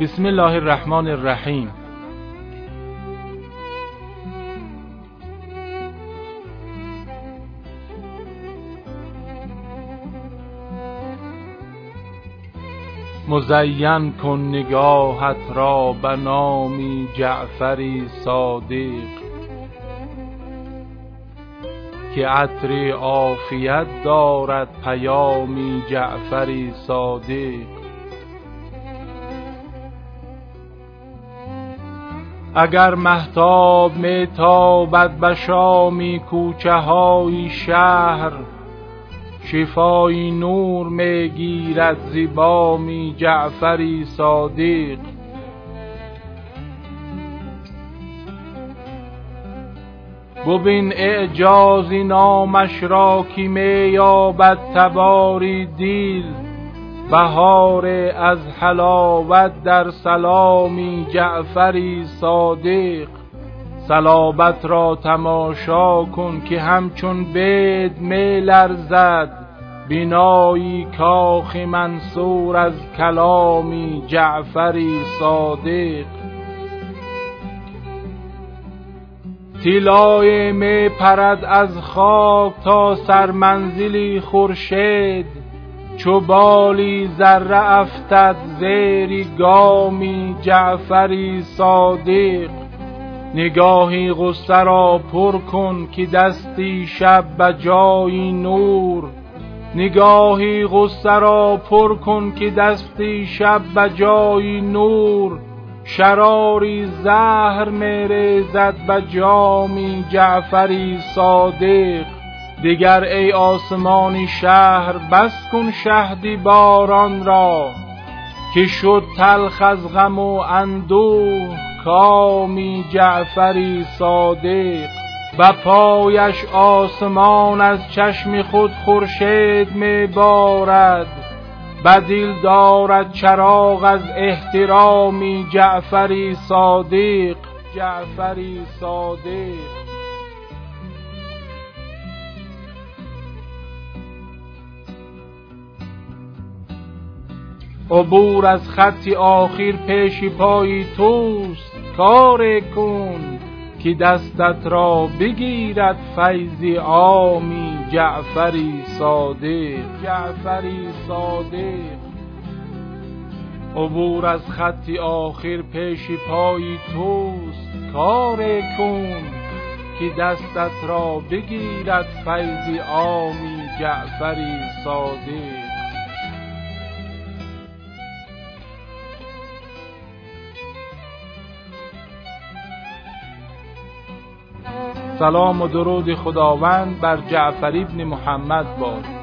بسم الله الرحمن الرحیم. مزین کن نگاهت را به نامی جعفری صادق که عطر عافیت دارد پیامی جعفری صادق. اگر مهتاب می تابد به شامی کوچه های شهر شفای نور می گیرد زبامی جعفری صادق. ببین اعجازی نامش را که می یابد تباری دیل. بهار از حلاوت در سلامی جعفری صادق صلابت را تماشا کن که همچون بید می لرزد. بینایی کاخ منصور از کلامی جعفری صادق. تیلای می پرد از خاک تا سرمنزلی خورشید. چو بالی ذره افتد زیری گامی جعفری صادق. نگاهی غصه را پر کن که دستی شب به جای نور. نگاهی غصه را پر کن که دستی شب به جای نور. شراری زهر میریزد به جامی جعفری صادق. دیگر ای آسمانی شهر بس کن شهدی باران را که شد تلخ از غم و اندوه. کامی جعفری صادق و پایش آسمان از چشم خود خورشید می بارد بدیل دارد چراغ از احترامی جعفری صادق جعفری صادق. عبور از خطی آخر پیش پای توست. کار کن که دستت را بگیرد فیض عامی جعفری صادق. جعفری صادق. عبور از خطی آخر پیش پای توست. کار کن که دستت را بگیرد فیض عامی جعفری صادق. سلام و درود خداوند بر جعفر ابن محمد باد.